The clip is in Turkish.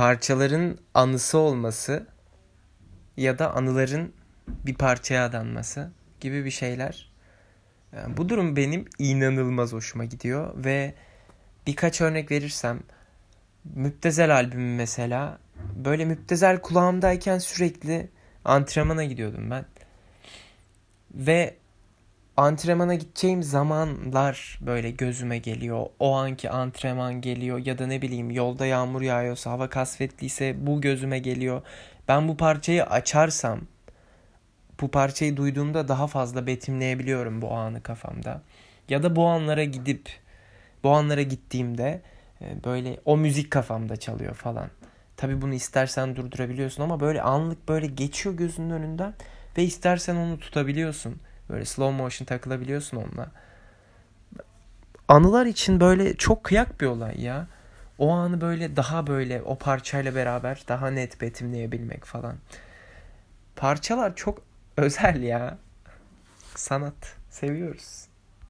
parçaların anısı olması ya da anıların bir parçaya adanması gibi bir şeyler. Yani bu durum benim inanılmaz hoşuma gidiyor ve birkaç örnek verirsem Müptezel albümü mesela böyle Müptezel kulağımdayken sürekli antrenmana gidiyordum ben. Ve antrenmana gideceğim zamanlar böyle gözüme geliyor. O anki antrenman geliyor ya da ne bileyim yolda yağmur yağıyorsa hava kasvetliyse bu gözüme geliyor. Ben bu parçayı açarsam bu parçayı duyduğumda daha fazla betimleyebiliyorum bu anı kafamda. Ya da bu anlara gidip bu anlara gittiğimde e, böyle o müzik kafamda çalıyor falan. Tabi bunu istersen durdurabiliyorsun ama böyle anlık böyle geçiyor gözünün önünden ve istersen onu tutabiliyorsun. Böyle slow motion takılabiliyorsun onunla. Anılar için böyle çok kıyak bir olay ya. O anı böyle daha böyle o parçayla beraber daha net betimleyebilmek falan. Parçalar çok özel ya. Sanat. Seviyoruz.